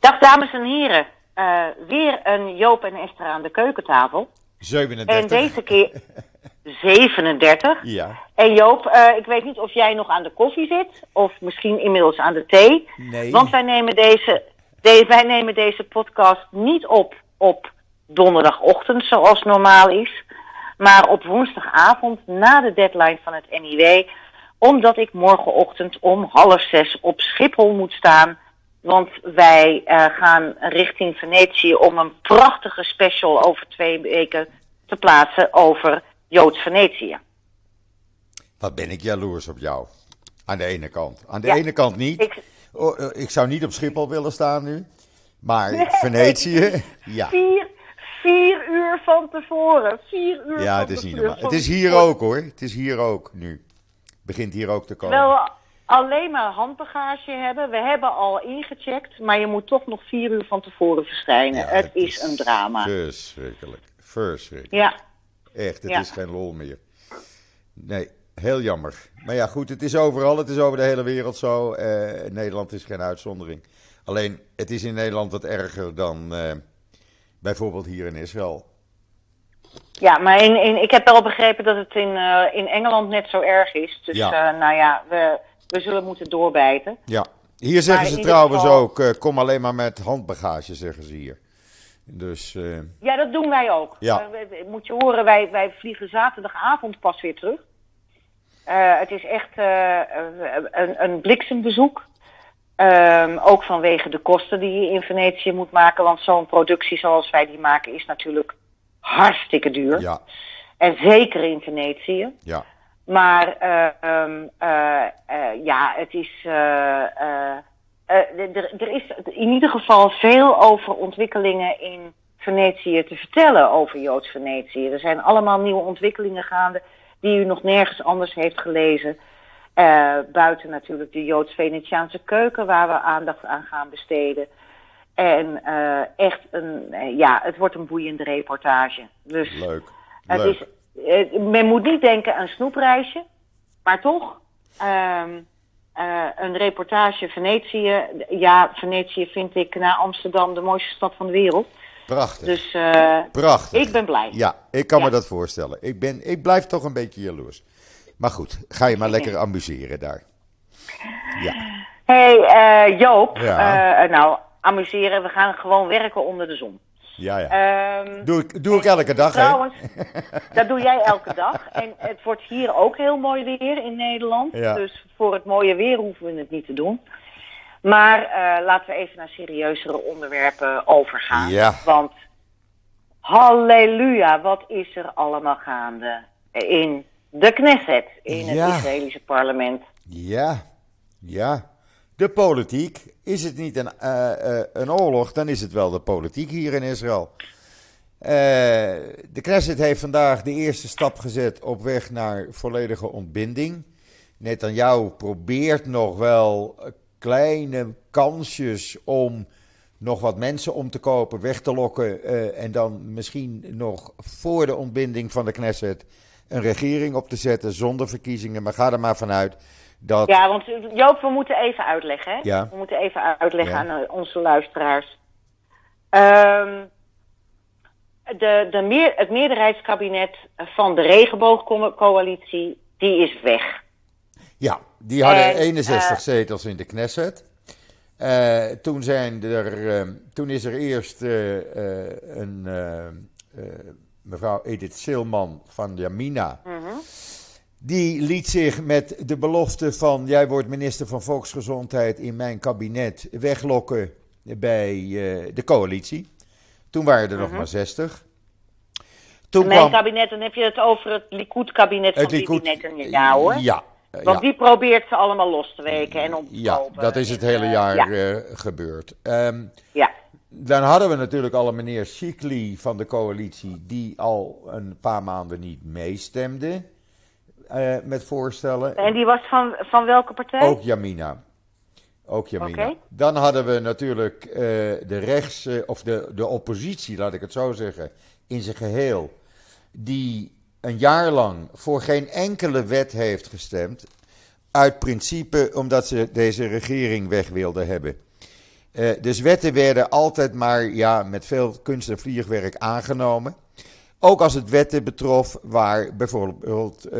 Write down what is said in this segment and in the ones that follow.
Dag dames en heren. Uh, weer een Joop en Esther aan de keukentafel. 37. En deze keer 37. Ja. En Joop, uh, ik weet niet of jij nog aan de koffie zit of misschien inmiddels aan de thee. Nee. Want wij nemen deze, de, wij nemen deze podcast niet op op donderdagochtend zoals normaal is. Maar op woensdagavond na de deadline van het NIW. Omdat ik morgenochtend om half zes op Schiphol moet staan. Want wij uh, gaan richting Venetië om een prachtige special over twee weken te plaatsen over Joods Venetië. Wat ben ik jaloers op jou. Aan de ene kant. Aan de Ja, ene kant niet. Ik, Oh, eh, ik zou niet op Schiphol willen staan nu. Maar Venetië, ja. vier, vier uur van tevoren. Vier uur Ja, het is niet normaal. Het is hier ook hoor. Het is hier ook nu. Begint hier ook te komen. Terwijl we alleen maar handbagage hebben. We hebben al ingecheckt, maar je moet toch nog vier uur van tevoren verschijnen. Ja, het is een drama. Verschrikkelijk. Verschrikkelijk. Ja, Echt, het Ja. is geen lol meer. Nee, heel jammer. Maar ja, goed, het is overal. Het is over de hele wereld zo. Eh, Nederland is geen uitzondering. Alleen, het is in Nederland wat erger dan eh, bijvoorbeeld hier in Israël. ja maar in, in, ik heb wel begrepen dat het in, eh, in Engeland net zo erg is. Dus Ja. nou ja, we, we zullen moeten doorbijten. Ja, hier zeggen ze trouwens geval- ook, eh, kom alleen maar met handbagage, zeggen ze hier. Dus, eh, Ja, dat doen wij ook. Ja. Eh, moet je horen, wij, wij vliegen zaterdagavond pas weer terug. Het is echt een, een bliksembezoek. Ehm, ook vanwege de kosten die je in Venetië moet maken. Want zo'n productie zoals wij die maken is natuurlijk hartstikke duur. ja, En zeker in Venetië. ja, Maar eh, eh, ja, het is. er is in ieder geval veel over ontwikkelingen in Venetië te vertellen over Joods Venetië. Er zijn allemaal nieuwe ontwikkelingen gaande die u nog nergens anders heeft gelezen. Buiten natuurlijk de Joods-Venetiaanse keuken, waar we aandacht aan gaan besteden. En eh, echt een, ja, het wordt een boeiende reportage. Dus leuk. het leuk. is, men moet niet denken aan snoepreisje, maar toch ehm, eh, een reportage Venetië. Ja, Venetië vind ik na Amsterdam de mooiste stad van de wereld. Prachtig, Dus eh, prachtig. ik ben blij. Ja, ik kan me dat voorstellen. Ik, ben, ik blijf toch een beetje jaloers. Maar goed, ga je maar lekker amuseren daar. Ja, hey, eh, Joop, Ja. eh, nou amuseren, we gaan gewoon werken onder de zon. Ja, ja. Ehm, Doe ik, doe ik elke dag, hè? Trouwens, dat doe jij elke dag. En het wordt hier ook heel mooi weer in Nederland. Ja. Dus voor het mooie weer hoeven we het niet te doen. Maar eh, laten we even naar serieuzere onderwerpen overgaan. Ja. Want halleluja, wat is er allemaal gaande in de Knesset, in het Ja. Israëlische parlement. Ja, ja. De politiek. Is het niet een, eh, eh, een oorlog, dan is het wel de politiek hier in Israël. Eh, de Knesset heeft vandaag de eerste stap gezet op weg naar volledige ontbinding. Netanyahu probeert nog wel kleine kansjes om nog wat mensen om te kopen, weg te lokken. en dan misschien nog voor de ontbinding van de Knesset een regering op te zetten zonder verkiezingen. Maar ga er maar vanuit dat. Ja, want eh, Joop, we moeten even uitleggen. Hè? Ja. We moeten even uitleggen Ja. aan onze luisteraars. Ehm, de, de meer, het meerderheidskabinet van de regenboogcoalitie, die is weg. Ja, die hadden En, 61 eh, zetels in de Knesset. Eh, toen, zijn er, eh, toen is er eerst een mevrouw Edith Silman van Jamina. Die liet zich met de belofte van jij wordt minister van Volksgezondheid in mijn kabinet weglokken bij eh, de coalitie. Toen waren er nog maar 60. Toen Mijn kwam kabinet, dan heb je het over het Likud-kabinet van Likud. Bibi hoor. Ja. Want ja. die probeert ze allemaal los te weken en om te Ja, kopen. dat is het hele eh, jaar Ja, eh, gebeurd. Ehm, ja. dan hadden we natuurlijk al een meneer Sikli van de coalitie, die al een paar maanden niet meestemde eh, met voorstellen. En die was van, van welke partij? Ook Jamina. Ook Jamina. Dan hadden we natuurlijk eh, de rechts, eh, of de, de oppositie, laat ik het zo zeggen, in zijn geheel. Die een jaar lang voor geen enkele wet heeft gestemd. Uit principe omdat ze deze regering weg wilden hebben. Uh, dus wetten werden altijd maar ja, met veel kunst en vliegwerk aangenomen. Ook als het wetten betrof waar bijvoorbeeld uh,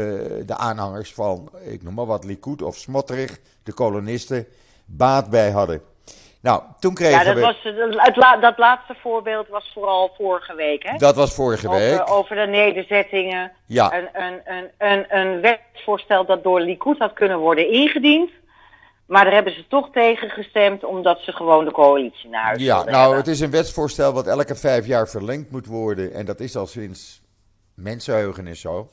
de aanhangers van, ik noem maar wat, Likud of Smotterig, de kolonisten, baat bij hadden. Nou, toen kregen ja, dat we... Was, het, la, dat laatste voorbeeld was vooral vorige week, hè? Dat was vorige over, week. Over de nederzettingen. Ja. Een, een, een, een, een wetsvoorstel dat door Likud had kunnen worden ingediend. Maar daar hebben ze toch tegen gestemd, omdat ze gewoon de coalitie naar huis Ja, nou, hebben. het is een wetsvoorstel wat elke vijf jaar verlengd moet worden. En dat is al sinds mensenheugenis zo.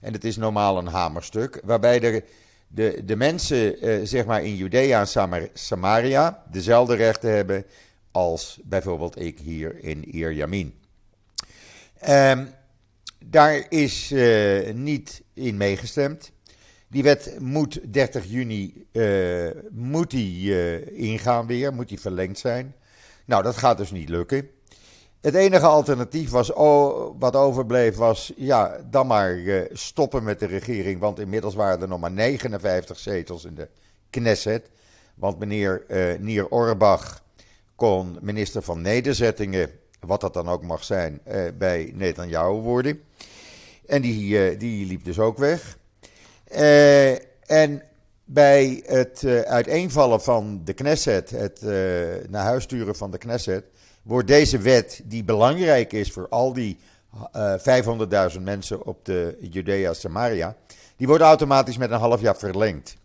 En het is normaal een hamerstuk. Waarbij de, de, de mensen, eh, zeg maar in Judea en Samar- Samaria, dezelfde rechten hebben als bijvoorbeeld ik hier in Ierjamin. Ehm, daar is eh, niet in meegestemd. Die wet moet 30 juni eh, moet die, eh, ingaan weer, moet die verlengd zijn. Nou, dat gaat dus niet lukken. Het enige alternatief was, oh, wat overbleef was, ja, dan maar eh, stoppen met de regering. Want inmiddels waren er nog maar 59 zetels in de Knesset. Want meneer Nier Orbach kon minister van Nederzettingen, wat dat dan ook mag zijn, bij Netanyahu worden. En die, die liep dus ook weg. Eh, en bij het eh, uiteenvallen van de Knesset, het eh, naar huis sturen van de Knesset, wordt deze wet, die belangrijk is voor al die eh 500.000 mensen op de Judea Samaria, die wordt automatisch met een half jaar verlengd.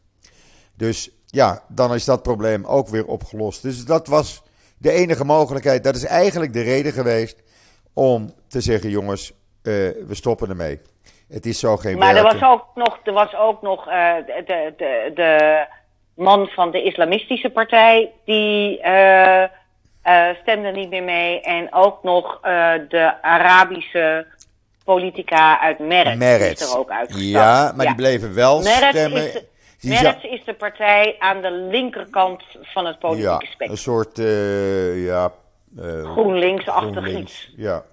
Dus ja, dan is dat probleem ook weer opgelost. Dus dat was de enige mogelijkheid. Dat is eigenlijk de reden geweest om te zeggen: jongens, we stoppen ermee. Het is zo geen Maar er was ook nog, er was ook nog eh, de, de, de man van de islamistische partij, die eh, eh, stemde niet meer mee. En ook nog de Arabische politica uit Meretz, Meretz. is er ook uitgestapt. Ja, maar die bleven wel Meretz stemmen. is de- Meretz is de partij aan de linkerkant van het ja, politieke een spectrum. soort eh, ja, GroenLinks-achtig GroenLinks, iets. Ja.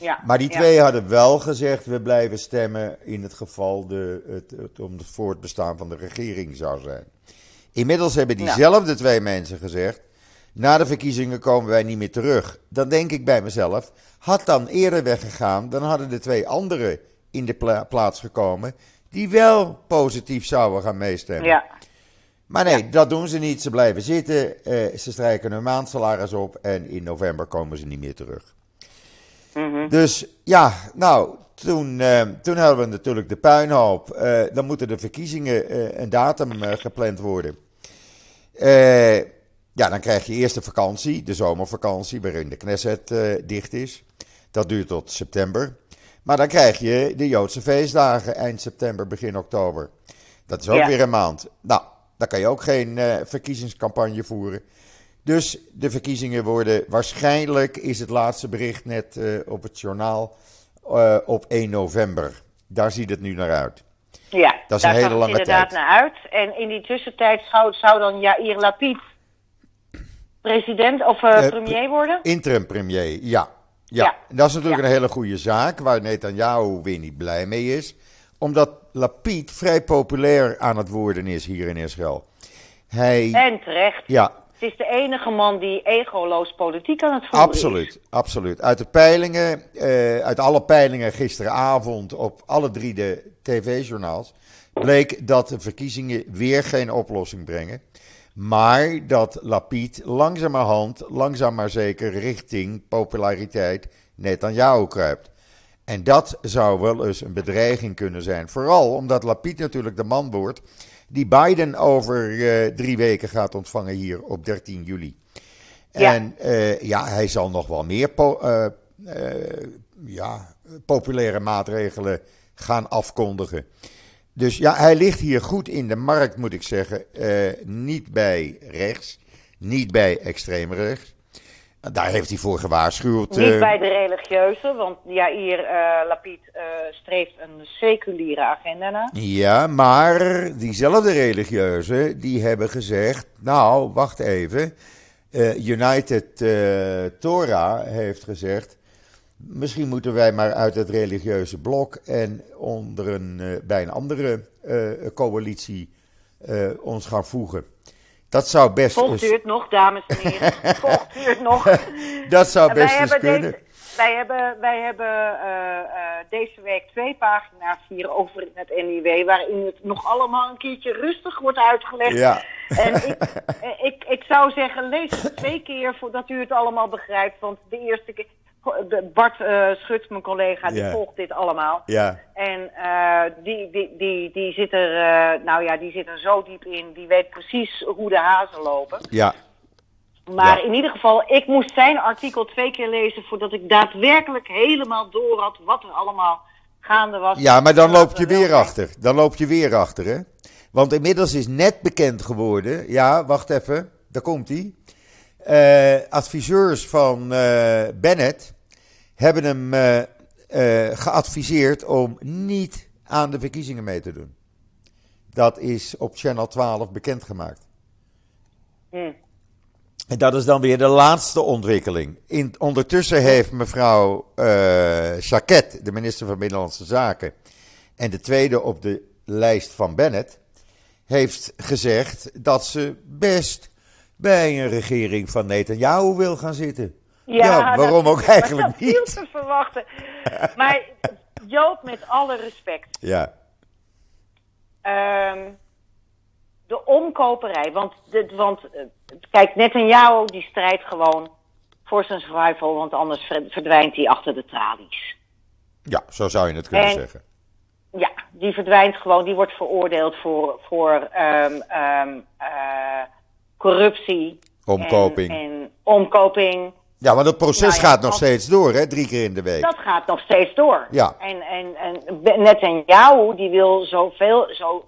Ja, Maar die ja. twee hadden wel gezegd: we blijven stemmen in het geval de, het, het, om het voortbestaan van de regering zou zijn. Inmiddels hebben Ja. diezelfde twee mensen gezegd: na de verkiezingen komen wij niet meer terug. Dan denk ik bij mezelf: had dan eerder weggegaan, dan hadden de twee anderen in de pla- plaats gekomen die wel positief zouden gaan meestemmen. Ja. Maar nee, dat doen ze niet. Ze blijven zitten, eh, ze strijken hun maandsalaris op en in november komen ze niet meer terug. Mhm. Dus ja, nou, toen, eh, toen hadden we natuurlijk de puinhoop. Eh, dan moeten de verkiezingen eh, een datum eh, gepland worden. Ja, dan krijg je eerst de vakantie, de zomervakantie, waarin de Knesset dicht is. Dat duurt tot september. Maar dan krijg je de Joodse feestdagen eind september, begin oktober. Dat is ook Ja. weer een maand. Nou, dan kan je ook geen verkiezingscampagne voeren. Dus de verkiezingen worden waarschijnlijk, is het laatste bericht net eh, op het journaal, eh, op 1 november. Daar ziet het nu naar uit. Ja, Dat is daar een hele zag lange het inderdaad tijd. naar uit. En in die tussentijd zou, zou dan Jair Lapid president of eh, premier worden? Interim premier, ja. ja. Ja. Dat is natuurlijk Ja. een hele goede zaak, waar Netanyahu weer niet blij mee is. Omdat Lapid vrij populair aan het worden is hier in Israël. Hij, En terecht. ja, Het is de enige man die egoloos politiek aan het voeren is. Absoluut, absoluut. Uit de peilingen, eh, uit alle peilingen gisteravond op alle drie de tv-journaals, bleek dat de verkiezingen weer geen oplossing brengen. Maar dat Lapid langzamerhand, langzaam maar zeker richting populariteit Netanyahu kruipt. En dat zou wel eens een bedreiging kunnen zijn. Vooral omdat Lapid natuurlijk de man wordt die Biden over eh, drie weken gaat ontvangen hier op 13 juli. Ja. En eh, ja, hij zal nog wel meer po- eh, ja, populaire maatregelen gaan afkondigen. Dus ja, hij ligt hier goed in de markt, moet ik zeggen. Niet bij rechts, niet bij extreem rechts. Daar heeft hij voor gewaarschuwd. Niet eh, bij de religieuzen, want Jair eh Lapid eh, streeft een seculiere agenda na. Ja, maar diezelfde religieuzen die hebben gezegd, nou, wacht even. United Torah heeft gezegd, misschien moeten wij maar uit het religieuze blok en onder een, bij een andere coalitie ons gaan voegen. Dat zou best Volgt u het nog, dames en heren? Volgt u het nog? dat zou best eens kunnen. Deze, wij hebben, wij hebben eh, eh, deze week twee pagina's hier over in het NIW, waarin het nog allemaal een keertje rustig wordt uitgelegd. Ja. En ik, eh, ik, ik zou zeggen, lees het twee keer voordat u het allemaal begrijpt. Want de eerste keer. Bart eh Schut, mijn collega, die volgt dit allemaal. Ja, En eh, die, die, die, die, zit er, eh, nou ja, die zit er zo diep in. Die weet precies hoe de hazen lopen. ja, Maar Ja. in ieder geval, ik moest zijn artikel twee keer lezen voordat ik daadwerkelijk helemaal door had wat er allemaal gaande was. ja, maar dan loop je weer achter. Dan loop je weer achter, hè? Want inmiddels is net bekend geworden. Ja, wacht even, daar komt hij. Adviseurs van eh, Bennett hebben hem eh, eh, geadviseerd om niet aan de verkiezingen mee te doen. Dat is op Channel 12 bekendgemaakt. Hm. En dat is dan weer de laatste ontwikkeling. In, ondertussen heeft mevrouw eh Jacquet, de minister van Binnenlandse Zaken, en de tweede op de lijst van Bennett, heeft gezegd dat ze best bij een regering van Netanyahu wil gaan zitten. Ja, waarom dat- ook eigenlijk dat viel niet? te verwachten. Maar Joop, met alle respect. Ja, ehm, de omkoperij. Want, dit, want eh, kijk, Netanyahu die strijdt gewoon voor zijn survival. Want anders ver- verdwijnt hij achter de tralies. ja, zo zou je het kunnen En- zeggen. Ja, die verdwijnt gewoon. Die wordt veroordeeld voor, voor ehm, ehm, eh, corruptie. Omkoping. En, en omkoping. Ja, want het proces Nou ja, gaat nog steeds door, hè? Drie keer in de week. Dat gaat nog steeds door. Ja. En, en, en Netanyahu, die wil zoveel, zo,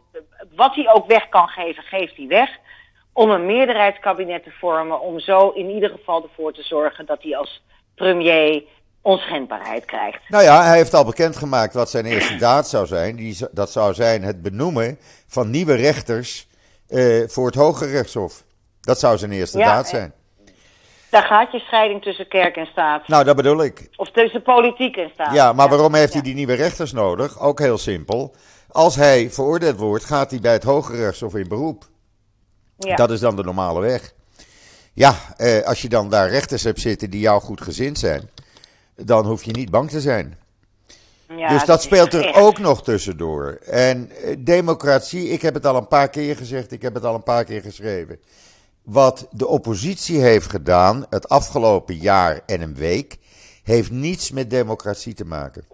wat hij ook weg kan geven, geeft hij weg. Om een meerderheidskabinet te vormen. Om zo in ieder geval ervoor te zorgen dat hij als premier onschendbaarheid krijgt. Nou ja, hij heeft al bekendgemaakt wat zijn eerste daad zou zijn. Die, dat zou zijn het benoemen van nieuwe rechters eh, voor het Hoge Rechtshof. Dat zou zijn eerste Ja, daad eh, zijn. Daar gaat je scheiding tussen kerk en staat. Nou, dat bedoel ik. Of tussen politiek en staat. Ja, maar waarom heeft hij die nieuwe rechters nodig? Ook heel simpel. Als hij veroordeeld wordt, gaat hij bij het Hoge Rechtshof in beroep. Ja. Dat is dan de normale weg. Ja, eh, als je dan daar rechters hebt zitten die jou goed gezind zijn, dan hoef je niet bang te zijn. Ja, dus dat speelt er echt- ook nog tussendoor. En eh, democratie, ik heb het al een paar keer gezegd, ik heb het al een paar keer geschreven. Wat de oppositie heeft gedaan het afgelopen jaar en een week, heeft niets met democratie te maken.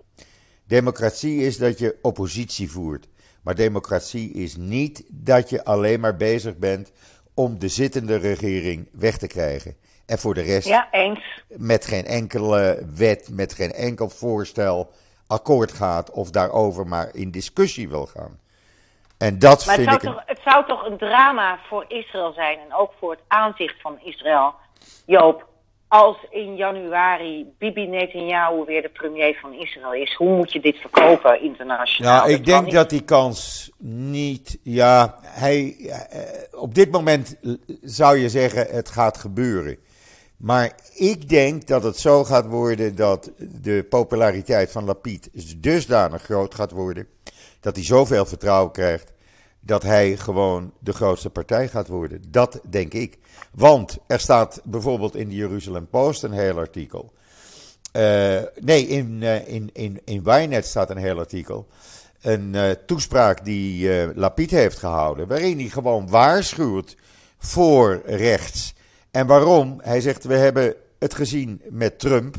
Democratie is dat je oppositie voert. Maar democratie is niet dat je alleen maar bezig bent om de zittende regering weg te krijgen. En voor de rest Ja, eens. met geen enkele wet, met geen enkel voorstel akkoord gaat of daarover maar in discussie wil gaan. En dat Maar het vind zou, ik. toch, het zou toch een drama voor Israël zijn en ook voor het aanzicht van Israël, Joop, als in januari Bibi Netanyahu weer de premier van Israël is. Hoe moet je dit verkopen internationaal? Ja, ik kan denk niet. dat die kans niet. Ja, hij, eh, op dit moment zou je zeggen het gaat gebeuren. Maar ik denk dat het zo gaat worden dat de populariteit van Lapid dusdanig groot gaat worden. Dat hij zoveel vertrouwen krijgt dat hij gewoon de grootste partij gaat worden. Dat denk ik. Want er staat bijvoorbeeld in de Jeruzalem Post een heel artikel. Eh, nee, in, eh, in, in, in Ynet staat een heel artikel. Een eh, toespraak die Lapid heeft gehouden. Waarin hij gewoon waarschuwt voor rechts. En waarom? Hij zegt: We hebben het gezien met Trump.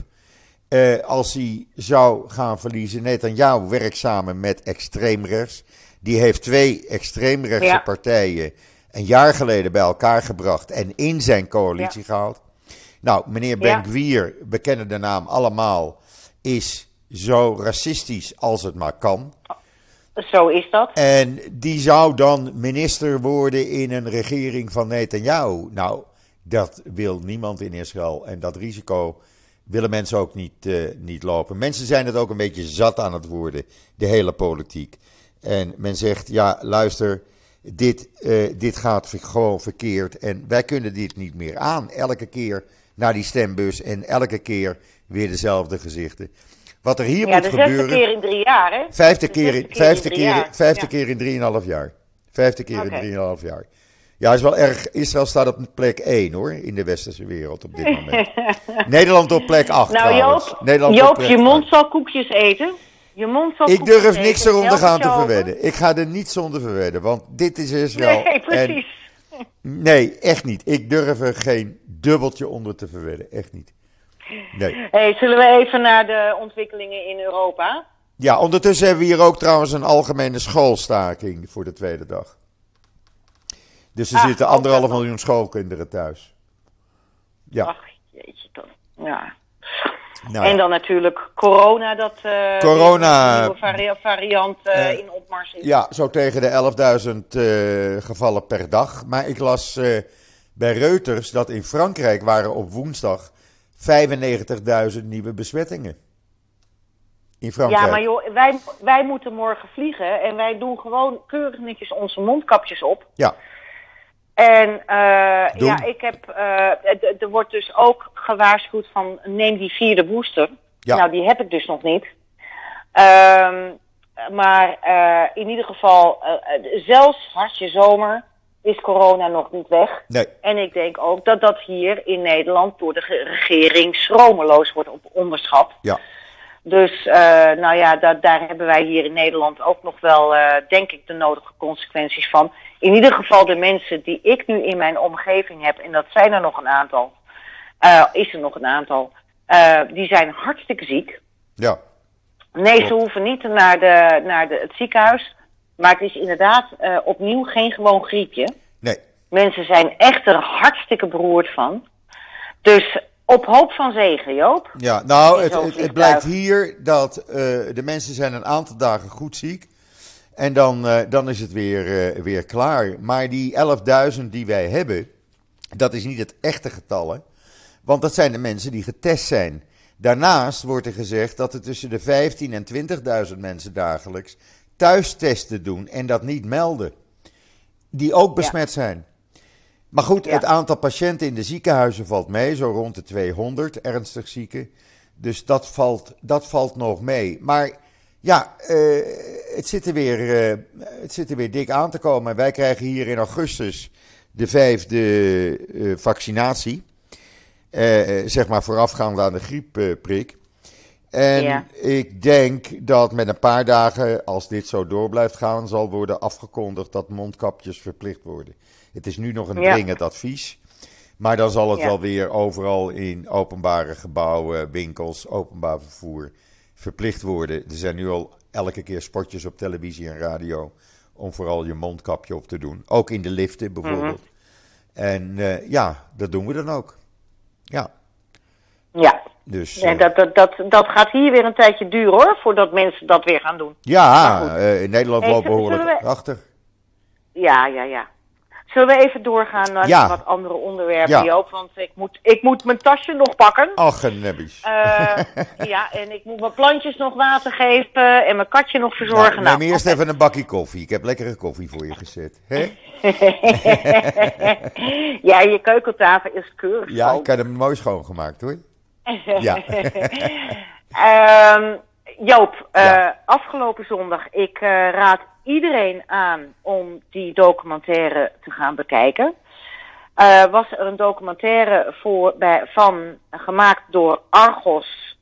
Eh, als hij zou gaan verliezen, Netanyahu werkt samen met extreemrechts. Die heeft twee extreemrechtse Ja. partijen een jaar geleden bij elkaar gebracht en in zijn coalitie gehaald. Nou, meneer Ja. Ben-Gvir, we kennen de naam allemaal, is zo racistisch als het maar kan. Zo is dat. En die zou dan minister worden in een regering van Netanyahu. Nou, dat wil niemand in Israël. En dat risico willen mensen ook niet, eh, niet lopen. Mensen zijn het ook een beetje zat aan het worden, de hele politiek. En men zegt, ja, luister, dit, eh, dit gaat gewoon verkeerd. En wij kunnen dit niet meer aan. Elke keer naar die stembus en elke keer weer dezelfde gezichten. Wat er hier Ja, moet de zesde gebeuren... keer in drie jaar, hè? Vijfde De keer, in, vijfde drie keer, jaar. vijfde keer in drieënhalf jaar. Vijfde keer in drieënhalf jaar. Ja, is wel erg. Israël staat op plek 1 hoor, in de westerse wereld op dit moment. Nederland op plek 8 Nou trouwens. Joop, Nederland Joop je mond 8. zal koekjes eten. Je mond zal Ik durf niks eten. eronder gaan te verwedden. Ik ga er niets onder verwedden, want dit is Israël. Nee, precies. En, nee, echt niet. Ik durf er geen dubbeltje onder te verwedden. Echt niet. Nee. Hey, zullen we even naar de ontwikkelingen in Europa? Ja, ondertussen hebben we hier ook trouwens een algemene schoolstaking voor de tweede dag. Dus er Ah, zitten anderhalf miljoen schoolkinderen thuis. Ja, Ach, jeetje toch. Ja. nou en ja. dan natuurlijk corona, dat eh, Corona. nieuwe vari- variant eh, Eh, in opmars is. Ja, zo tegen de 11.000 eh, gevallen per dag. Maar ik las bij Reuters dat in Frankrijk waren op woensdag 95.000 nieuwe besmettingen. In Frankrijk. Ja, maar joh, wij, wij moeten morgen vliegen en wij doen gewoon keurig netjes onze mondkapjes op. Ja, En eh, ja, ik heb, eh, er wordt dus ook gewaarschuwd van neem die vierde booster. Ja. Nou, die heb ik dus nog niet. Ehm, maar eh, in ieder geval, zelfs hartje zomer is corona nog niet weg. nee. En ik denk ook dat dat hier in Nederland door de ge- regering schromeloos wordt op onderschat. Ja, Dus eh, nou ja, da daar hebben wij hier in Nederland ook nog wel, eh, denk ik, de nodige consequenties van. In ieder geval de mensen die ik nu in mijn omgeving heb, en dat zijn er nog een aantal, eh, is er nog een aantal, die zijn hartstikke ziek. ja. Nee, ze hoeven niet naar, de, naar de, het ziekenhuis, maar het is inderdaad opnieuw geen gewoon griepje. Nee. Mensen zijn echt er hartstikke beroerd van. Dus op hoop van zegen, Joop. Ja, nou, het, het, blijkt hier dat eh, de mensen zijn een aantal dagen goed ziek. En dan, eh, dan is het weer, eh, weer klaar. Maar die 11.000 die wij hebben, dat is niet het echte getal. hè. Want dat zijn de mensen die getest zijn. Daarnaast wordt er gezegd dat er tussen de 15.000 en 20.000 mensen dagelijks thuistesten doen en dat niet melden. Die ook besmet zijn. Maar goed, Ja. het aantal patiënten in de ziekenhuizen valt mee, zo rond de 200 ernstig zieken. Dus dat valt, dat valt nog mee. Maar ja, eh, het, zit er weer, eh, het zit er weer dik aan te komen. Wij krijgen hier in augustus de vijfde eh, vaccinatie. Zeg maar voorafgaand aan de griepprik. En Ja. ik denk dat met een paar dagen, als dit zo door blijft gaan, zal worden afgekondigd dat mondkapjes verplicht worden. Het is nu nog een Ja. dringend advies. Maar dan zal het Ja. wel weer overal in openbare gebouwen, winkels, openbaar vervoer verplicht worden. Er zijn nu al elke keer spotjes op televisie en radio om vooral je mondkapje op te doen. Ook in de liften bijvoorbeeld. En eh, ja, dat doen we dan ook. Ja, Ja, dus... nee, eh, dat, dat, dat, dat gaat hier weer een tijdje duren hoor, voordat mensen dat weer gaan doen. ja, eh, in Nederland Hey, lopen zullen behoorlijk we- achter. Ja, ja, ja. Zullen we even doorgaan naar Ja. wat andere onderwerpen, Ja. Joop? Want ik moet, ik moet mijn tasje nog pakken. Ach, een nebbies. Eh, ja, en ik moet mijn plantjes nog water geven en mijn katje nog verzorgen. Nou, neem Nou, eerst even een bakje koffie. Ik heb lekkere koffie voor je gezet. Hè? ja, je keukentafel is keurig Ja, ik heb hem mooi schoongemaakt hoor. Ja. Ehm, Joop, eh, afgelopen zondag, ik eh, raad iedereen aan om die documentaire te gaan bekijken. Eh, was er een documentaire voor, bij, van, gemaakt door Argos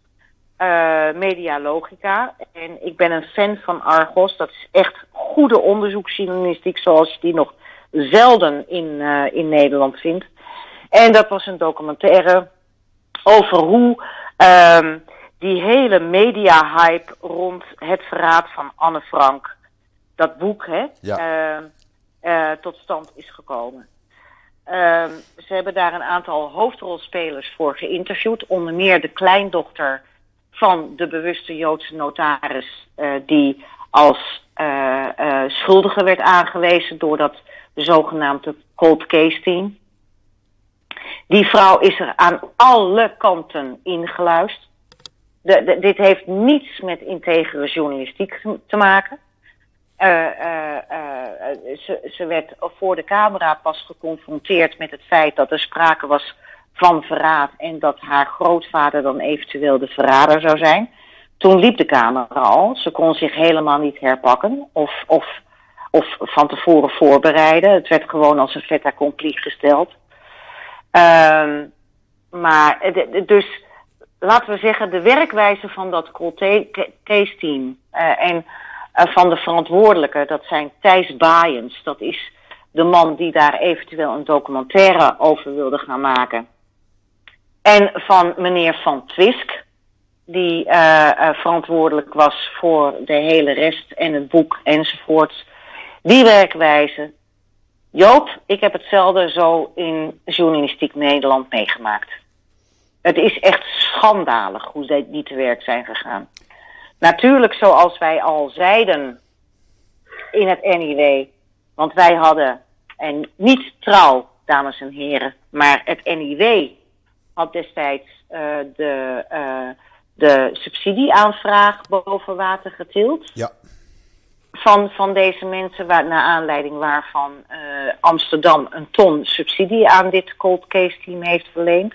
eh, Media Logica. En ik ben een fan van Argos. Dat is echt goede onderzoeksjournalistiek zoals je die nog zelden in, eh, in Nederland vindt. En dat was een documentaire over hoe ehm, die hele media-hype rond het verraad van Anne Frank, dat boek, hè, Ja. ehm, eh, tot stand is gekomen. Ehm, ze hebben daar een aantal hoofdrolspelers voor geïnterviewd, onder meer de kleindochter van de bewuste Joodse notaris, eh, die als eh, schuldige werd aangewezen door dat zogenaamde cold case team. Die vrouw is er aan alle kanten. De, de- dit heeft niets met integere journalistiek te maken. Eh, eh, eh, ze, ze werd voor de camera pas geconfronteerd met het feit dat er sprake was van verraad en dat haar grootvader dan eventueel de verrader zou zijn. Toen liep de camera al. Ze kon zich helemaal niet herpakken of, of, of van tevoren voorbereiden. Het werd gewoon als een fait accompli gesteld. Ehm, maar, dus laten we zeggen, de werkwijze van dat case team uh, en van de verantwoordelijke, dat zijn Thijs Baaiens. Dat is de man die daar eventueel een documentaire over wilde gaan maken. En van meneer Van Twisk, die uh, verantwoordelijk was voor de hele rest en het boek enzovoort. Die werkwijze. Joop, ik heb hetzelfde zo in journalistiek Nederland meegemaakt. Het is echt schandalig hoe die te werk zijn gegaan. Natuurlijk, zoals wij al zeiden in het NIW, want wij hadden, en niet trouw, dames en heren, maar het NIW had destijds uh, de, uh, de subsidieaanvraag boven water getild. Ja. Van, van deze mensen, waar, naar aanleiding waarvan uh, Amsterdam een ton subsidie aan dit cold case team heeft verleend.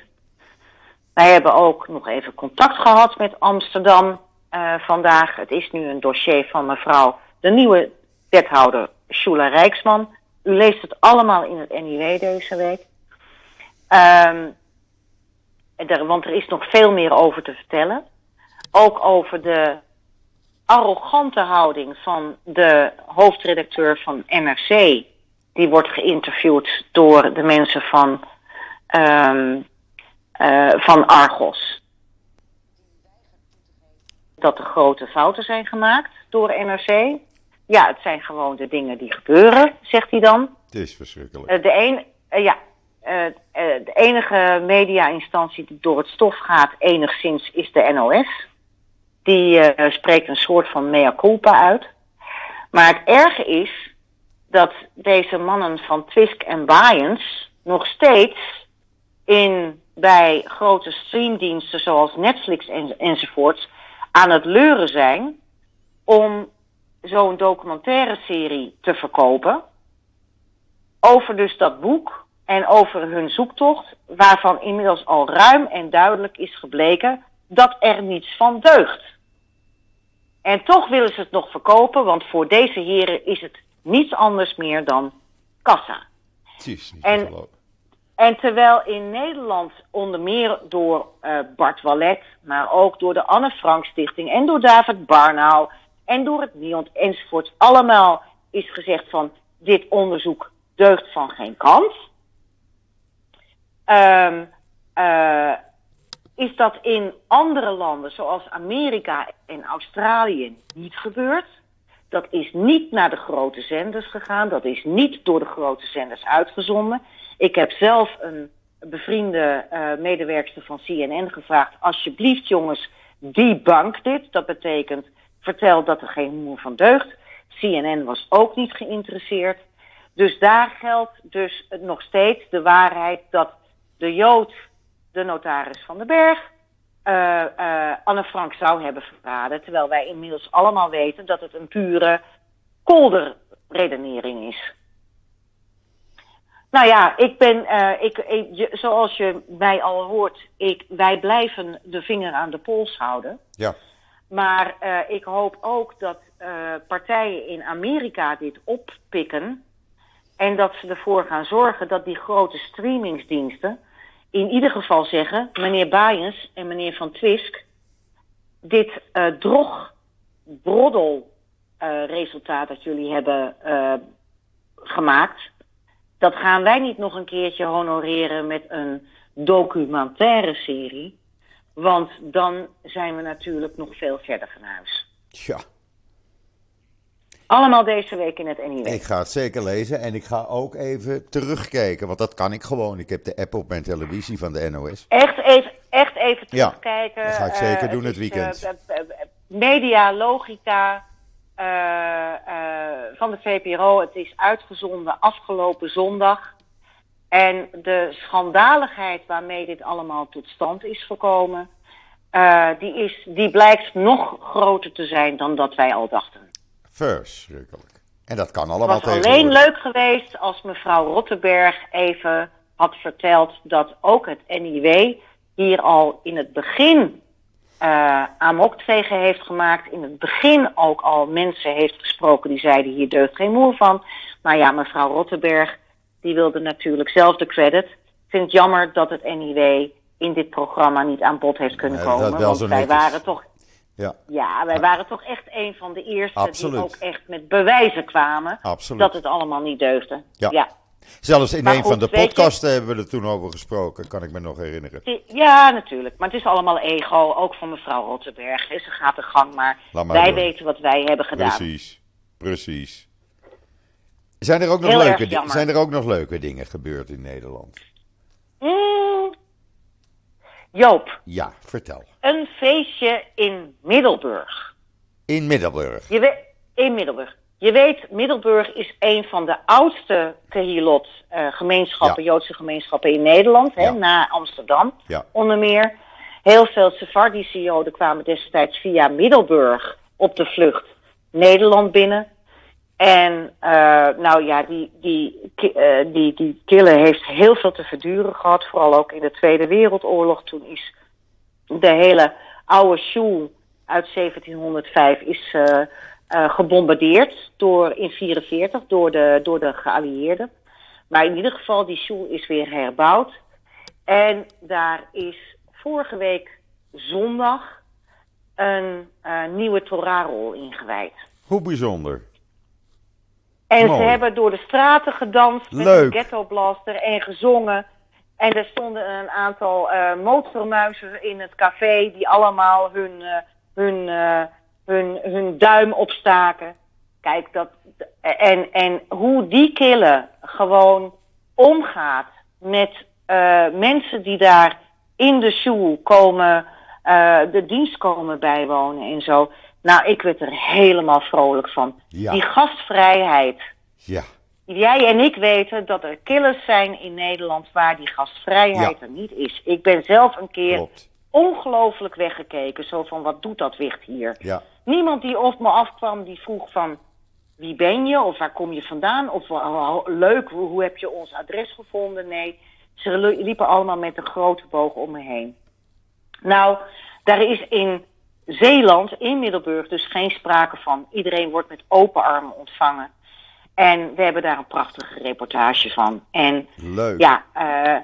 Wij hebben ook nog even contact gehad met Amsterdam uh, vandaag. Het is nu een dossier van mevrouw, de nieuwe wethouder Shula Rijksman. U leest het allemaal in het NIW deze week. Um, er, want er is nog veel meer over te vertellen. Ook over de arrogante houding van de hoofdredacteur van NRC. Die wordt geïnterviewd door de mensen van, um, van Argos. Dat er grote fouten zijn gemaakt door NRC. Ja, het zijn gewoon de dingen die gebeuren, zegt hij dan. Het is verschrikkelijk. Uh, de een, uh, ja, uh, de enige media-instantie die door het stof gaat, enigszins, is de NOS. Die spreekt een soort van mea culpa uit. Maar het erge is dat deze mannen van Twisk en Bayens nog steeds in, bij grote streamdiensten zoals Netflix en, enzovoorts aan het leuren zijn om zo'n documentaire serie te verkopen. Over dus dat boek en over hun zoektocht, waarvan inmiddels al ruim en duidelijk is gebleken dat er niets van deugt. En toch willen ze het nog verkopen, want voor deze heren is het niets anders meer dan kassa. Precies, niet en, en terwijl in Nederland onder meer door uh, Bart Wallet, maar ook door de Anne Frank Stichting en door David Barnau en door het NIONT enzovoort allemaal is gezegd van dit onderzoek deugt van geen kant. Um, uh, is dat in andere landen zoals Amerika en Australië niet gebeurd. Dat is niet naar de grote zenders gegaan. Dat is niet door de grote zenders uitgezonden. Ik heb zelf een bevriende uh, medewerkster van CNN gevraagd: alsjeblieft, jongens, debunk dit. Dat betekent vertel dat er geen moer van deugt. CNN was ook niet geïnteresseerd. Dus daar geldt dus nog steeds de waarheid dat de Jood, de notaris van den Berg, uh, uh, Anne Frank zou hebben verraden. Terwijl wij inmiddels allemaal weten dat het een pure kolderredenering is. Nou ja, ik ben, uh, ik, ik, zoals je mij al hoort, ik, wij blijven de vinger aan de pols houden. Ja. Maar ik hoop ook dat partijen in Amerika dit oppikken. En dat ze ervoor gaan zorgen dat die grote streamingsdiensten in ieder geval zeggen, meneer Baaiens en meneer Van Twisk, dit drog, broddel resultaat dat jullie hebben gemaakt, dat gaan wij niet nog een keertje honoreren met een documentaire serie. Want dan zijn we natuurlijk nog veel verder van huis. Ja. Allemaal deze week in het NIW. Ik ga het zeker lezen en ik ga ook even terugkijken, want dat kan ik gewoon. Ik heb de app op mijn televisie van de NOS. Echt even, echt even terugkijken. Ja, dat ga ik zeker uh, doen het, het weekend. Uh, media, logica van de VPRO. Het is uitgezonden afgelopen zondag. En de schandaligheid waarmee dit allemaal tot stand is gekomen, die, is, die blijkt nog groter te zijn dan dat wij al dachten. Verschrikkelijk. En dat kan allemaal Het was alleen leuk geweest als mevrouw Rottenberg even had verteld dat ook het NIW hier al in het begin uh, amok tegen heeft gemaakt. In het begin ook al mensen heeft gesproken die zeiden hier deugt geen moer van. Maar ja, mevrouw Rottenberg, die wilde natuurlijk zelf de credit. Ik vind het jammer dat het NIW in dit programma niet aan bod heeft kunnen komen. Want wij waren toch Ja, ja, wij waren toch echt een van de eerste Absoluut. die ook echt met bewijzen kwamen absoluut. dat het allemaal niet deugde. Ja. ja. Zelfs in Maar een goed, van de je- podcasten hebben we er toen over gesproken, kan ik me nog herinneren. Ja, natuurlijk. Maar het is allemaal ego, ook van mevrouw Rottenberg. Ze gaat de gang maar. Wij weten wat wij hebben gedaan. Precies, precies. Zijn er, ook nog Heel leuke, zijn er ook nog leuke dingen gebeurd in Nederland? Mm. Joop, Ja, vertel. een feestje in Middelburg. In Middelburg. Je weet, in Middelburg. Je weet, Middelburg is een van de oudste Kehilot eh, gemeenschappen, Ja. Joodse gemeenschappen in Nederland, hè, Ja. na Amsterdam. Ja, onder meer. Heel veel Sephardische Joden kwamen destijds via Middelburg op de vlucht Nederland binnen. En eh, nou ja, die, die, eh, die, die kille heeft heel veel te verduren gehad. Vooral ook in de Tweede Wereldoorlog. Toen is de hele oude sjoel uit 1705 is, gebombardeerd door, in 1944 door de, door de geallieerden. Maar in ieder geval, die sjoel is weer herbouwd. En daar is vorige week zondag een eh, nieuwe Torahrol ingewijd. hoe bijzonder. En Mooi. ze hebben door de straten gedanst met Leuk. een ghetto blaster en gezongen. En er stonden een aantal eh motormuizen in het café die allemaal hun, eh, hun, eh, hun, hun duim opstaken. Kijk, dat, en, en hoe die kille gewoon omgaat met eh, mensen die daar in de shoe komen, eh, de dienst komen bijwonen en zo. Nou, ik werd er helemaal vrolijk van. Ja. Die gastvrijheid. Ja, Jij en ik weten dat er killers zijn in Nederland waar die gastvrijheid Ja. er niet is. Ik ben zelf een keer klopt. Ongelooflijk weggekeken. Zo van, wat doet dat wicht hier? Ja, Niemand die op me afkwam, die vroeg van... Wie ben je? Of waar kom je vandaan? Of "Oh, leuk, hoe, hoe heb je ons adres gevonden? Nee, ze li- liepen allemaal met een grote boog om me heen. Nou, daar is in Zeeland, in Middelburg, dus geen sprake van. Iedereen wordt met open armen ontvangen. En we hebben daar een prachtige reportage van. En leuk. ja, eh,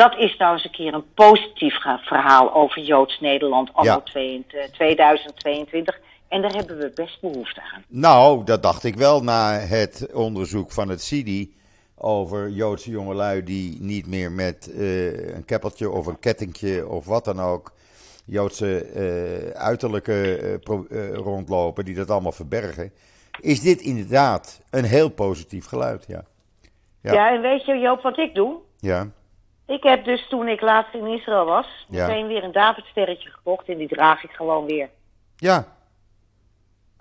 dat is nou eens een keer een positief verhaal over Joods Nederland anno Ja. 22 2022. En daar hebben we best behoefte aan. Nou, dat dacht ik wel na het onderzoek van het CIDI over Joodse jongelui die niet meer met eh, een keppeltje of een kettingje of wat dan ook Joodse eh, uiterlijke eh, pro- eh, rondlopen, die dat allemaal verbergen. Is dit inderdaad een heel positief geluid, ja. Ja. Ja. en weet je Joop wat ik doe? Ja, Ik heb dus toen ik laatst in Israël was, Ja. meteen weer een Davidsterretje gekocht en die draag ik gewoon weer. ja.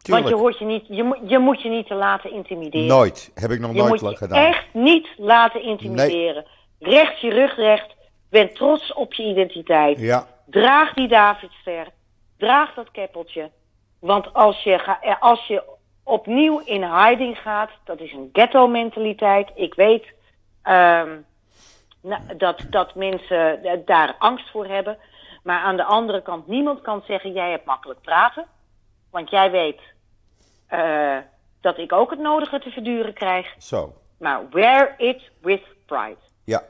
Want je, Tuurlijk. hoort je, niet, je, moet, je moet je niet te laten intimideren. Nooit. Heb ik nog Je nooit moet je gedaan. echt niet laten intimideren. Recht je rug recht. Ben trots op je identiteit. Ja, Draag die Davidster. Draag dat keppeltje. Want als je, ga, eh, als je opnieuw in hiding gaat, dat is een ghetto-mentaliteit. Ik weet ehm, dat, dat mensen daar angst voor hebben. Maar aan de andere kant, niemand kan zeggen: jij hebt makkelijk praten. Want jij weet eh, dat ik ook het nodige te verduren krijg. zo. Maar wear it with pride. Ja,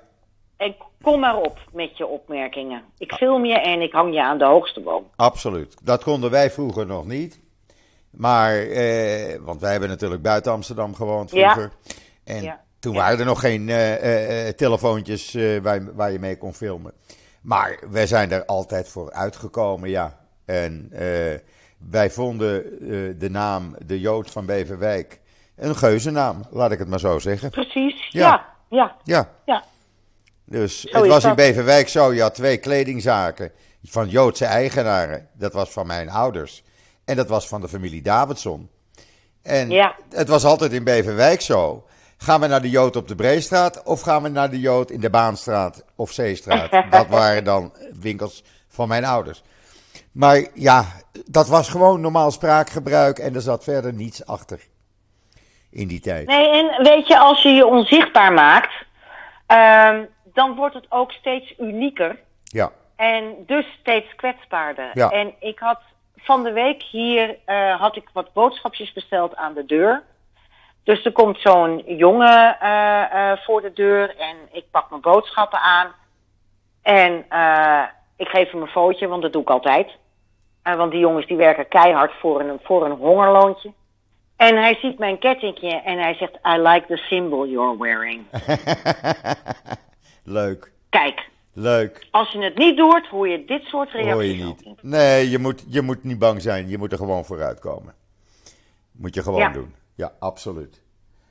En kom maar op met je opmerkingen. Ik film je en ik hang je aan de hoogste boom. Absoluut. Dat konden wij vroeger nog niet. Maar, eh, want wij hebben natuurlijk buiten Amsterdam gewoond Ja. vroeger. En Ja. Toen waren er nog geen eh, eh, eh, telefoontjes waar, waar je mee kon filmen. Maar wij zijn er altijd voor uitgekomen, ja. En wij vonden de naam De Jood van Beverwijk een geuzennaam, laat ik het maar zo zeggen. Precies, Ja. ja, ja, Ja, dus Zo het was in. Beverwijk zo, je had twee kledingzaken van Joodse eigenaren. Dat was van mijn ouders. En dat was van de familie Davidson. En Ja. het was altijd in Beverwijk zo. Gaan we naar de Jood op de Breestraat of gaan we naar de Jood in de Baanstraat of Zeestraat? dat waren dan winkels van mijn ouders. Maar ja, dat was gewoon normaal spraakgebruik en er zat verder niets achter in die tijd. Nee, en weet je, als je je onzichtbaar maakt, ehm, dan wordt het ook steeds unieker. Ja, En dus steeds kwetsbaarder. Ja. En ik had van de week hier eh, had ik wat boodschapjes besteld aan de deur. Dus er komt zo'n jongen eh, eh, voor de deur en ik pak mijn boodschappen aan. En eh, ik geef hem een footje, want dat doe ik altijd. Want die jongens die werken keihard voor een, voor een hongerloontje. En hij ziet mijn kettingje en hij zegt: I like the symbol you're wearing. Leuk, Kijk, leuk. als je het niet doet, hoor je dit soort reacties. Hoor je ook niet. Nee, je moet, je moet niet bang zijn. Je moet er gewoon vooruit komen. Moet je gewoon Ja. doen. Ja, absoluut.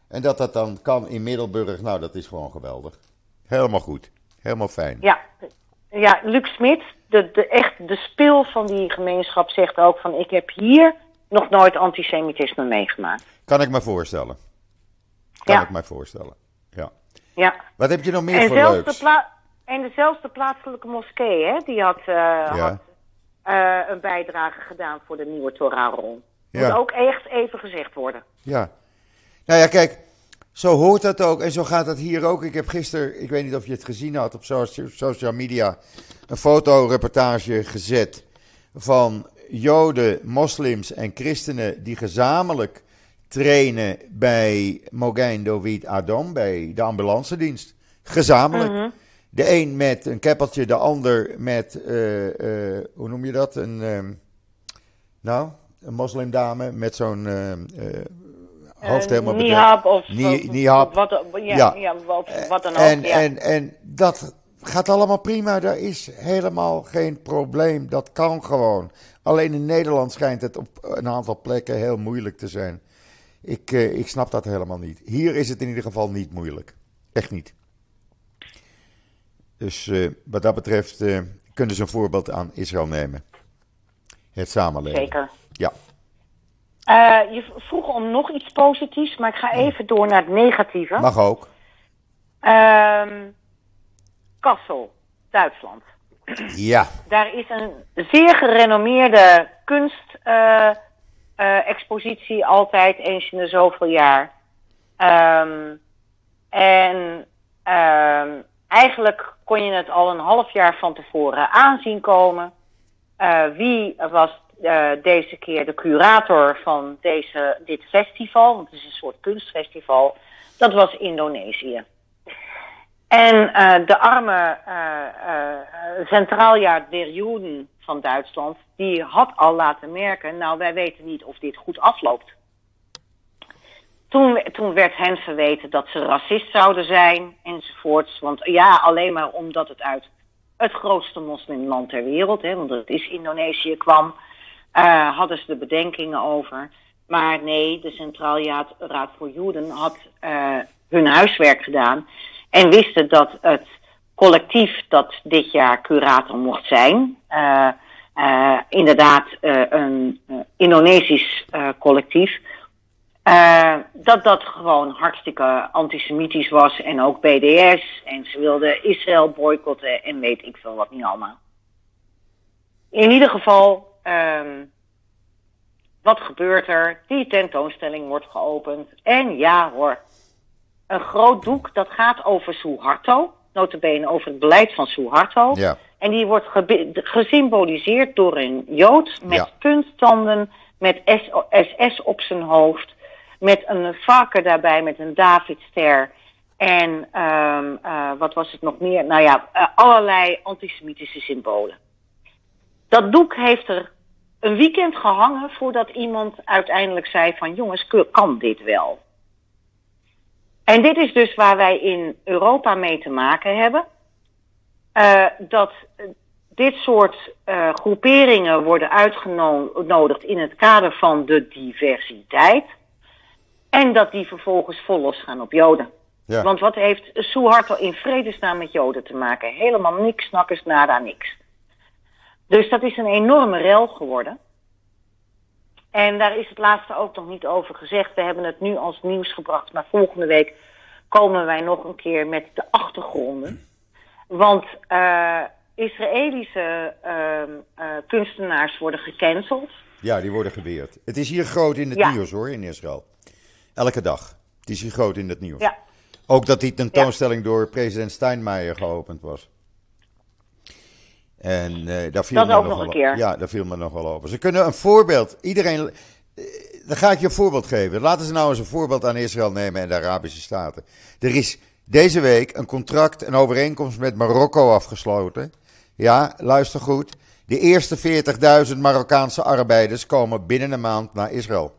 En dat dat dan kan in Middelburg, nou, dat is gewoon geweldig. Helemaal goed. Helemaal fijn. Ja, ja Luc Smit, de, de, echt de spil van die gemeenschap, zegt ook van... ik heb hier nog nooit antisemitisme meegemaakt. Kan ik me voorstellen. Kan Ja. ik me voorstellen. Ja. Ja. Wat heb je nog meer En, voor zelfs de leuks? en dezelfde plaatselijke moskee, hè, die had, eh, had eh, een bijdrage gedaan voor de nieuwe Torah-rol. Moet Ja. ook echt even gezegd worden. Ja. Nou ja, kijk, zo hoort dat ook en zo gaat dat hier ook. Ik heb gisteren, ik weet niet of je het gezien had op socia- social media, een fotoreportage gezet van Joden, moslims en christenen die gezamenlijk trainen bij Mogain Dovid Adom, bij de ambulance dienst. Gezamenlijk. De een met een keppeltje, de ander met, eh, eh, hoe noem je dat? Een, ehm, nou, een moslimdame met zo'n eh, eh, hoofd Eh, helemaal bedekt. Nihab of, Ni- of- nihab. Wat, ja, Ja. ja. wat, wat dan ook. En, ja. en, en dat gaat allemaal prima. Daar is helemaal geen probleem. Dat kan gewoon. Alleen in Nederland schijnt het op een aantal plekken heel moeilijk te zijn. Ik, ik snap dat helemaal niet. Hier is het in ieder geval niet moeilijk. Echt niet. Dus wat dat betreft kunnen ze een voorbeeld aan Israël nemen. Het samenleven. Zeker. Ja. Eh, je vroeg om nog iets positiefs, maar ik ga even door naar het negatieve. Mag ook. Ehm Kassel, Duitsland. Ja. Daar is een zeer gerenommeerde kunstexpositie altijd eens in de zoveel jaar. Ehm, en ehm, eigenlijk kon je het al een half jaar van tevoren aanzien komen. Eh, wie was eh, deze keer de curator van deze, dit festival? Want het is een soort kunstfestival. Dat was Indonesië. En eh, de arme eh, eh, Centraaljaar der Joden van Duitsland, die had al laten merken, nou wij weten niet of dit goed afloopt. Toen, toen werd hen verweten dat ze racist zouden zijn enzovoorts. Want ja, alleen maar omdat het uit het grootste moslimland ter wereld, hè, want het is Indonesië, kwam, eh, hadden ze de bedenkingen over. Maar nee, de Centraal Raad voor Joden had eh, hun huiswerk gedaan en wisten dat het collectief dat dit jaar curator mocht zijn, eh, inderdaad een Indonesisch collectief, dat dat gewoon hartstikke antisemitisch was en ook BDS. En ze wilden Israël boycotten en weet ik veel wat niet allemaal. In ieder geval, ehm, wat gebeurt er? Die tentoonstelling wordt geopend. En ja hoor, een groot doek dat gaat over Suharto. Notabene over het beleid van Suharto. Ja. En die wordt gesymboliseerd door een Jood met Ja. punttanden, met SS op zijn hoofd, met een varken daarbij, met een Davidster. En ehm, eh, wat was het nog meer? Nou ja, eh, allerlei antisemitische symbolen. Dat doek heeft er een weekend gehangen voordat iemand uiteindelijk zei van jongens, kan dit wel? En dit is dus waar wij in Europa mee te maken hebben. Eh, dat eh, dit soort eh, groeperingen worden uitgenodigd in het kader van de diversiteit. En dat die vervolgens vol losgaan op Joden. Ja. Want wat heeft Suharto in vredesnaam met Joden te maken? Helemaal niks, nakkers, nada, niks. Dus dat is een enorme rel geworden. En daar is het laatste ook nog niet over gezegd. We hebben het nu als nieuws gebracht, maar volgende week komen wij nog een keer met de achtergronden. Want eh, Israëlische ehm, eh, kunstenaars worden gecanceld. Ja, die worden geweerd. Het is hier groot in het Ja. nieuws hoor, in Israël. Elke dag. Het is hier groot in het nieuws. Ja, Ook dat die tentoonstelling door president Steinmeier geopend was. En uh, daar viel dat me ook nog een keer. Ja, daar viel me nog wel over. Ze kunnen een voorbeeld. Iedereen. eh, Dan ga ik je een voorbeeld geven. Laten ze nou eens een voorbeeld aan Israël nemen en de Arabische Staten. Er is deze week een contract, een overeenkomst met Marokko afgesloten. Ja, luister goed. De eerste 40.000 Marokkaanse arbeiders komen binnen een maand naar Israël.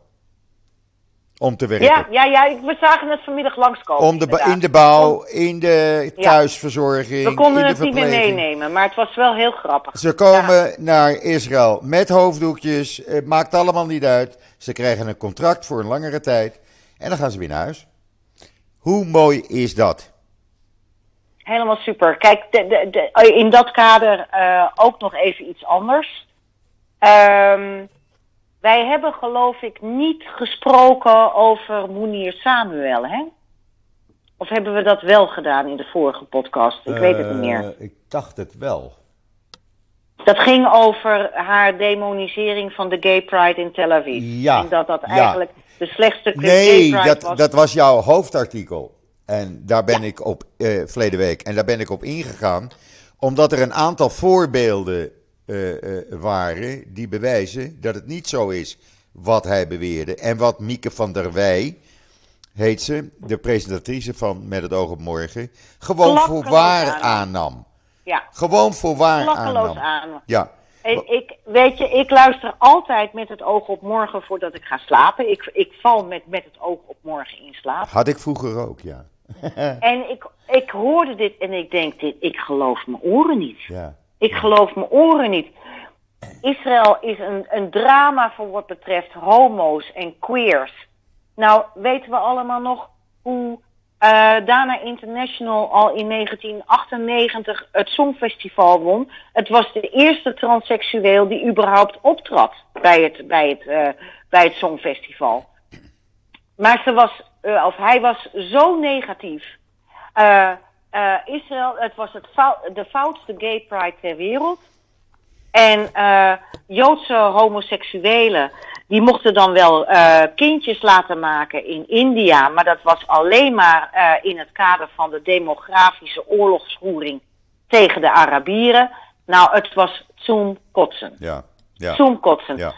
Om te werken. Ja, ja, ja, ik- we zagen het vanmiddag langskomen. Om de, in de bouw, in de thuisverzorging, We konden in de het niet meer meenemen, maar het was wel heel grappig. Ze komen naar Israël met hoofddoekjes. Het maakt allemaal niet uit. Ze krijgen een contract voor een langere tijd. En dan gaan ze weer naar huis. Hoe mooi is dat? Helemaal super. Kijk, de, de, de- in dat kader eh, ook nog even iets anders. Ehm, wij hebben geloof ik niet gesproken over Moenier Samuel, hè? Of hebben we dat wel gedaan in de vorige podcast? Ik weet het niet meer. Eh, Ik dacht het wel. Dat ging over haar demonisering van de Gay Pride in Tel Aviv. Ja, En dat dat ja. eigenlijk de slechtste Gay Nee, Pride dat, was. dat was jouw hoofdartikel. En daar ben ik op, eh verleden week, en daar ben ik op ingegaan. Omdat er een aantal voorbeelden waren die bewijzen dat het niet zo is wat hij beweerde. En wat Mieke van der Wij, heet ze, de presentatrice van Met het oog op morgen, gewoon voor waar aannam. aannam. Ja, Gewoon voor waar klakkeloos aannam. aan. Ja, ik, weet je, ik luister altijd met het oog op morgen voordat ik ga slapen. Ik, ik val met, met het oog op morgen in slaap. had ik vroeger ook, ja. En ik, ik hoorde dit en ik denk, dit, ik geloof mijn oren niet. ja. Ik geloof mijn oren niet. Israël is een, een drama voor wat betreft homo's en queers. Nou, weten we allemaal nog hoe eh, Dana International al in 1998 het Songfestival won. Het was de eerste transseksueel die überhaupt optrad bij het, bij het, eh, bij het Songfestival. Maar ze was, eh, of hij was zo negatief. Eh, Israël, het was het fou- de foutste gay pride ter wereld. En eh, Joodse homoseksuelen, die mochten dan wel eh, kindjes laten maken in India. Maar dat was alleen maar in het kader van de demografische oorlogsvoering tegen de Arabieren. Nou, het was zoom kotsen. Ja, ja, Zoom kotsen. ja.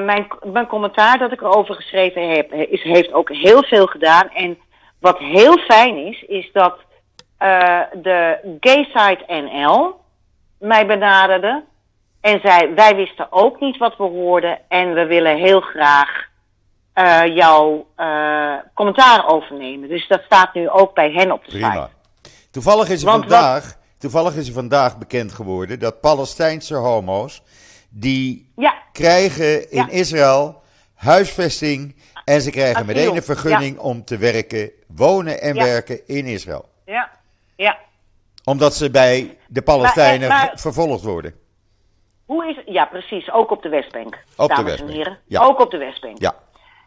Mijn, mijn commentaar dat ik erover geschreven heb, is, heeft ook heel veel gedaan. En wat heel fijn is, is dat eh, de Gayside NL mij benaderde. En zei, wij wisten ook niet wat we hoorden. En we willen heel graag eh, jouw eh, commentaar overnemen. Dus dat staat nu ook bij hen op de Prima. site. Toevallig is, er Want vandaag, toevallig is er vandaag bekend geworden dat Palestijnse homo's. die Ja, krijgen in Ja. Israël huisvesting. en ze krijgen Asiel, meteen een vergunning om te werken, wonen en werken in Israël. ja, ja. Omdat ze bij de Palestijnen Maar, eh, maar- vervolgd worden. Hoe is Ja, precies. Ook op de Westbank. Op de dames Westbank, en heren. ja. Ook op de Westbank. Ja,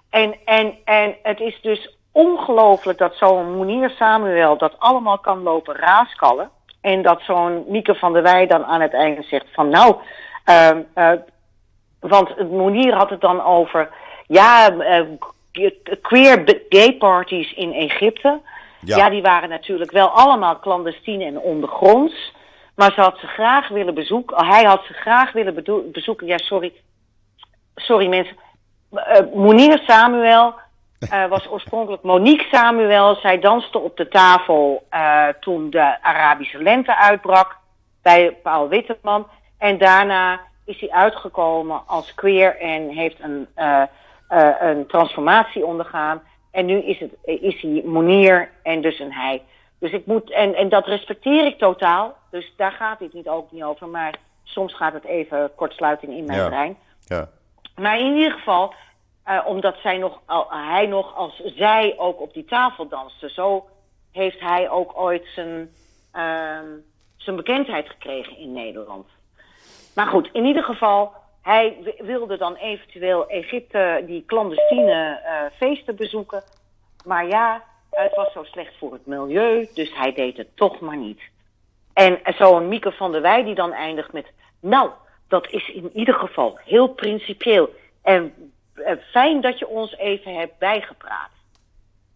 En, en, en het is dus ongelooflijk dat zo'n Monier Samuel dat allemaal kan lopen raaskallen. En dat zo'n Mieke van der Wij dan aan het einde zegt van nou, ehm, eh, want Monier had het dan over, ja, eh, queer gay parties in Egypte. Ja. Ja. die waren natuurlijk wel allemaal clandestien en ondergronds. Maar ze had ze graag willen bezoeken. Hij had ze graag willen bezoeken. Ja, sorry. Sorry mensen. Eh Monier Samuel eh, was oorspronkelijk Monique Samuel. Zij danste op de tafel eh, toen de Arabische lente uitbrak bij Paul Witteman. En daarna is hij uitgekomen als queer en heeft een, een transformatie ondergaan. En nu is, het, is hij Monier en dus een hij. Dus ik moet, en, en dat respecteer ik totaal. Dus daar gaat het niet ook niet over. Maar soms gaat het even kortsluiting in mijn Ja. brein. ja. Maar in ieder geval, eh, omdat zij nog, al, hij nog als zij ook op die tafel danste, zo heeft hij ook ooit zijn, ehm, zijn bekendheid gekregen in Nederland. Maar goed, in ieder geval, hij wilde dan eventueel Egypte, die clandestine eh, feesten bezoeken. Maar ja, het was zo slecht voor het milieu, dus hij deed het toch maar niet. En zo'n Mieke van der Wij die dan eindigt met... Nou, dat is in ieder geval heel principieel. En eh, fijn dat je ons even hebt bijgepraat.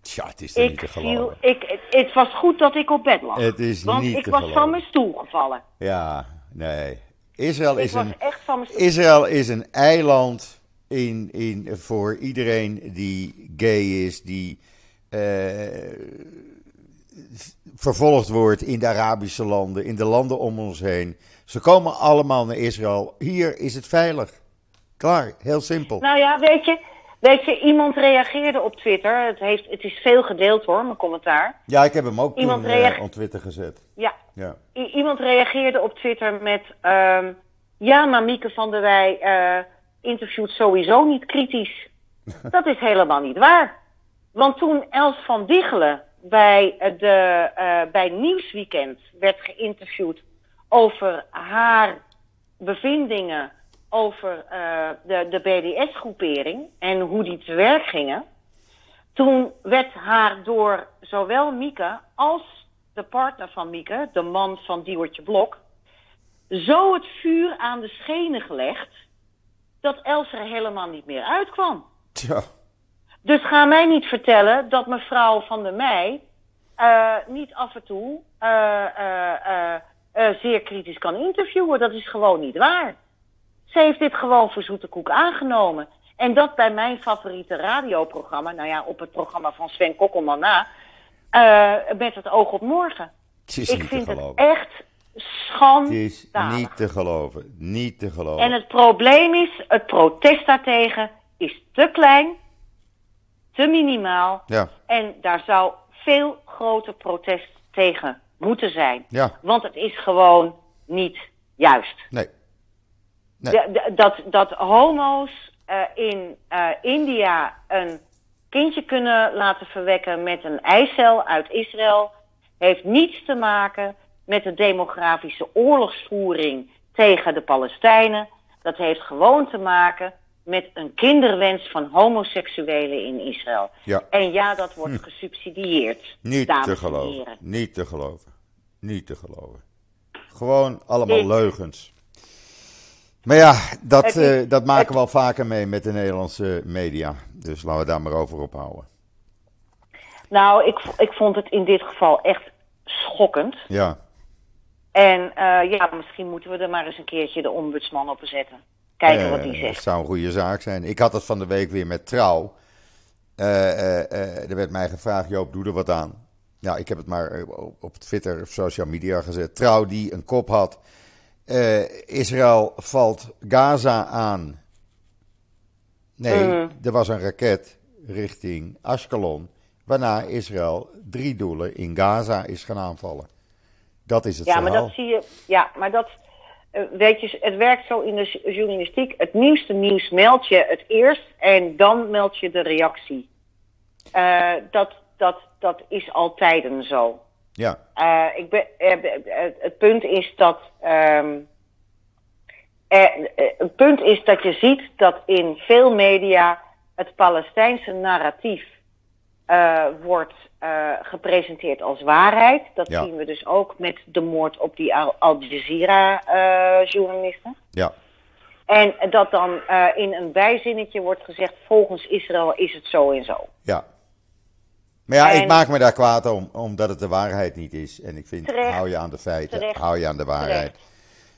Tja, het is niet te viel, geloven. ik, het, het was goed dat ik op bed lag. Het is want niet ik te was geloven. van mijn stoel gevallen. Ja, nee. Israël is een, Israël is een eiland in, in, voor iedereen die gay is, die eh, vervolgd wordt in de Arabische landen, in de landen om ons heen. Ze komen allemaal naar Israël. Hier is het veilig. Klaar, heel simpel. Nou ja, weet je, weet je, iemand reageerde op Twitter. Het, heeft, het is veel gedeeld hoor, mijn commentaar. Ja, ik heb hem ook Iemand toen eh, op Twitter gezet. Ja, Ja. I- iemand reageerde op Twitter met... ehm, ja, maar Mieke van der Wij eh, interviewt sowieso niet kritisch. Dat is helemaal niet waar. Want toen Els van Diggelen bij, eh, de, bij Nieuwsweekend werd geïnterviewd over haar bevindingen over eh, de, de BDS-groepering en hoe die te werk gingen. Toen werd haar door zowel Mieke als de partner van Mieke, de man van Diewertje Blok, zo het vuur aan de schenen gelegd dat Els er helemaal niet meer uitkwam. Tja. Dus ga mij niet vertellen dat mevrouw van der Meij eh, niet af en toe eh, zeer kritisch kan interviewen. Dat is gewoon niet waar. Ze heeft dit gewoon voor zoete koek aangenomen. En dat bij mijn favoriete radioprogramma, nou ja, op het programma van Sven Kokkelman na, eh, met het oog op morgen. Het is Ik niet vind het echt Het schandalig. is niet te geloven. Niet te geloven. En het probleem is, het protest daartegen is te klein, te minimaal. Ja, En daar zou veel groter protest tegen moeten zijn. ja, Want het is gewoon niet juist. nee. Nee. De- de- dat, dat homo's eh, in eh, India een kindje kunnen laten verwekken met een eicel uit Israël, heeft niets te maken met de demografische oorlogsvoering tegen de Palestijnen. Dat heeft gewoon te maken met een kinderwens van homoseksuelen in Israël. Ja. En ja, dat wordt gesubsidieerd. Niet te en geloven. Niet te geloven. Niet te geloven. Gewoon allemaal Ik- leugens. Maar ja, dat, eh, dat maken we al vaker mee met de Nederlandse media. Dus laten we daar maar over ophouden. Nou, ik, ik vond het in dit geval echt schokkend. Ja, En eh, ja, misschien moeten we er maar eens een keertje de ombudsman op zetten. Kijken wat die eh, zegt. Het zou een goede zaak zijn. Ik had het van de week weer met trouw. Er werd mij gevraagd, Joop, doe er wat aan. Nou, ik heb het maar op op Twitter of social media gezet. Trouw die een kop had. Eh, Israël valt Gaza aan. Nee, Mhm. er was een raket richting Ashkelon. Waarna Israël drie doelen in Gaza is gaan aanvallen. Dat is het Ja, maar dat zie je. Ja, maar dat. eh, weet je, het werkt zo in de journalistiek. Het nieuwste nieuws meld je het eerst en dan meld je de reactie. Eh, dat, dat, dat is altijd zo. Ja, Eh, ik ben, eh, het punt is dat. eh, het punt is dat je ziet dat in veel media het Palestijnse narratief wordt gepresenteerd als waarheid. Dat Ja. zien we dus ook met de moord op die Al, Al Jazeera-journalisten. ja, en dat dan in een bijzinnetje wordt gezegd: volgens Israël is het zo en zo. ja. Maar ja, ik maak me daar kwaad om, omdat het de waarheid niet is. En ik vind, Terecht. hou je aan de feiten, Terecht. hou je aan de waarheid.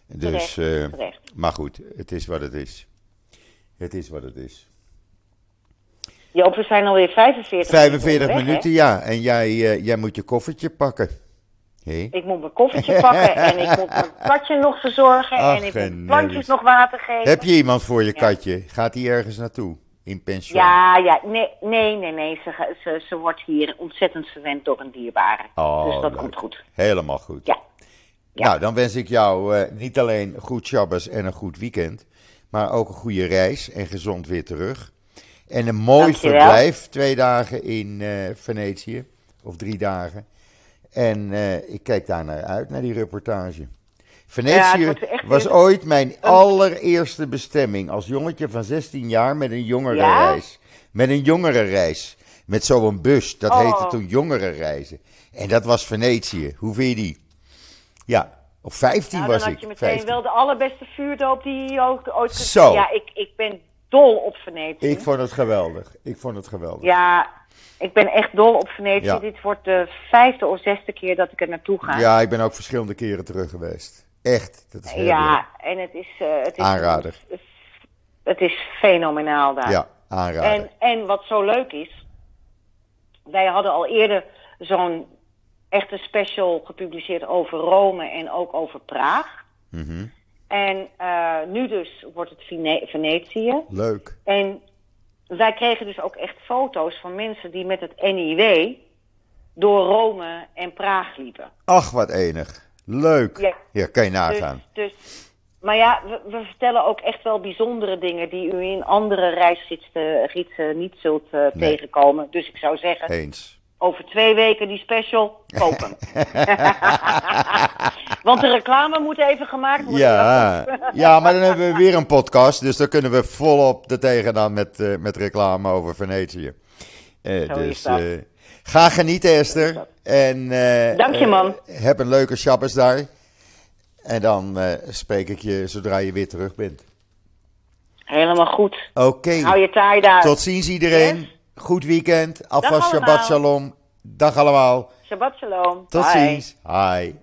Dus, Terecht. eh, maar goed, het is wat het is. Het is wat het is. Joop, we zijn alweer 45 45 onderweg, hè? minuten, ja. En jij, eh, jij moet je koffertje pakken. Ik moet mijn koffertje pakken en ik moet mijn katje nog verzorgen Ach, en ik moet plantjes nog water geven. Heb je iemand voor je Ja. katje? Gaat die ergens naartoe? In pensioen? Ja, ja, nee, nee, nee, nee. Ze, ze, ze wordt hier ontzettend verwend door een dierbare. Oh, dus dat leuk. komt goed. Helemaal goed. Ja. Ja. Nou, dan wens ik jou eh, niet alleen goed Shabbos en een goed weekend, maar ook een goede reis en gezond weer terug. En een mooi Dankjewel. verblijf, twee dagen in eh, Venetië, of drie dagen. En eh, ik kijk daar naar uit, naar die reportage. Venetië was ooit mijn allereerste bestemming als jongetje van 16 jaar met een jongerenreis. Met een jongerenreis. Met zo'n bus, dat Oh. heette toen jongerenreizen. En dat was Venetië. Hoe vind je die? Ja, op 15 Nou, dan was had ik. je meteen 15. wel de allerbeste vuurdoop die je ook ooit kunt Zo. Ja, ik, ik ben dol op Venetië. Ik vond het geweldig. Ik vond het geweldig. Ja, ik ben echt dol op Venetië. Ja. Dit wordt de vijfde of zesde keer dat ik er naartoe ga. Ja, ik ben ook verschillende keren terug geweest. Echt. Dat is heel Ja, leuk. en het is, eh, het is Aanrader. Het is fenomenaal daar. Ja, aanrader. En, en wat zo leuk is, wij hadden al eerder zo'n echte special gepubliceerd over Rome en ook over Praag. Mhm. En eh, nu dus wordt het Vene- Venetië. Leuk. En wij kregen dus ook echt foto's van mensen die met het NIW door Rome en Praag liepen. Ach, wat enig. Leuk. Ja. Ja, kan je Dus, nagaan. dus, maar ja, we, we vertellen ook echt wel bijzondere dingen die u in andere reisgidsen gidsen niet zult eh, Nee. tegenkomen. Dus ik zou zeggen, Eens. over twee weken die special, kopen. Want de reclame moet even gemaakt worden. Ja. ja, maar dan hebben we weer een podcast. Dus dan kunnen we volop er tegenaan met, eh, met reclame over Venetië. Is dus ga genieten, Esther. En, eh, Dank je, man. eh, heb een leuke Shabbos daar. En dan eh, spreek ik je zodra je weer terug bent. Helemaal goed. Oké. Hou je taai daar. Tot ziens iedereen. Yes. Goed weekend. Alvast Dag Shabbat. Shalom. Dag allemaal. Shabbat shalom. Tot Bye. ziens. Hi.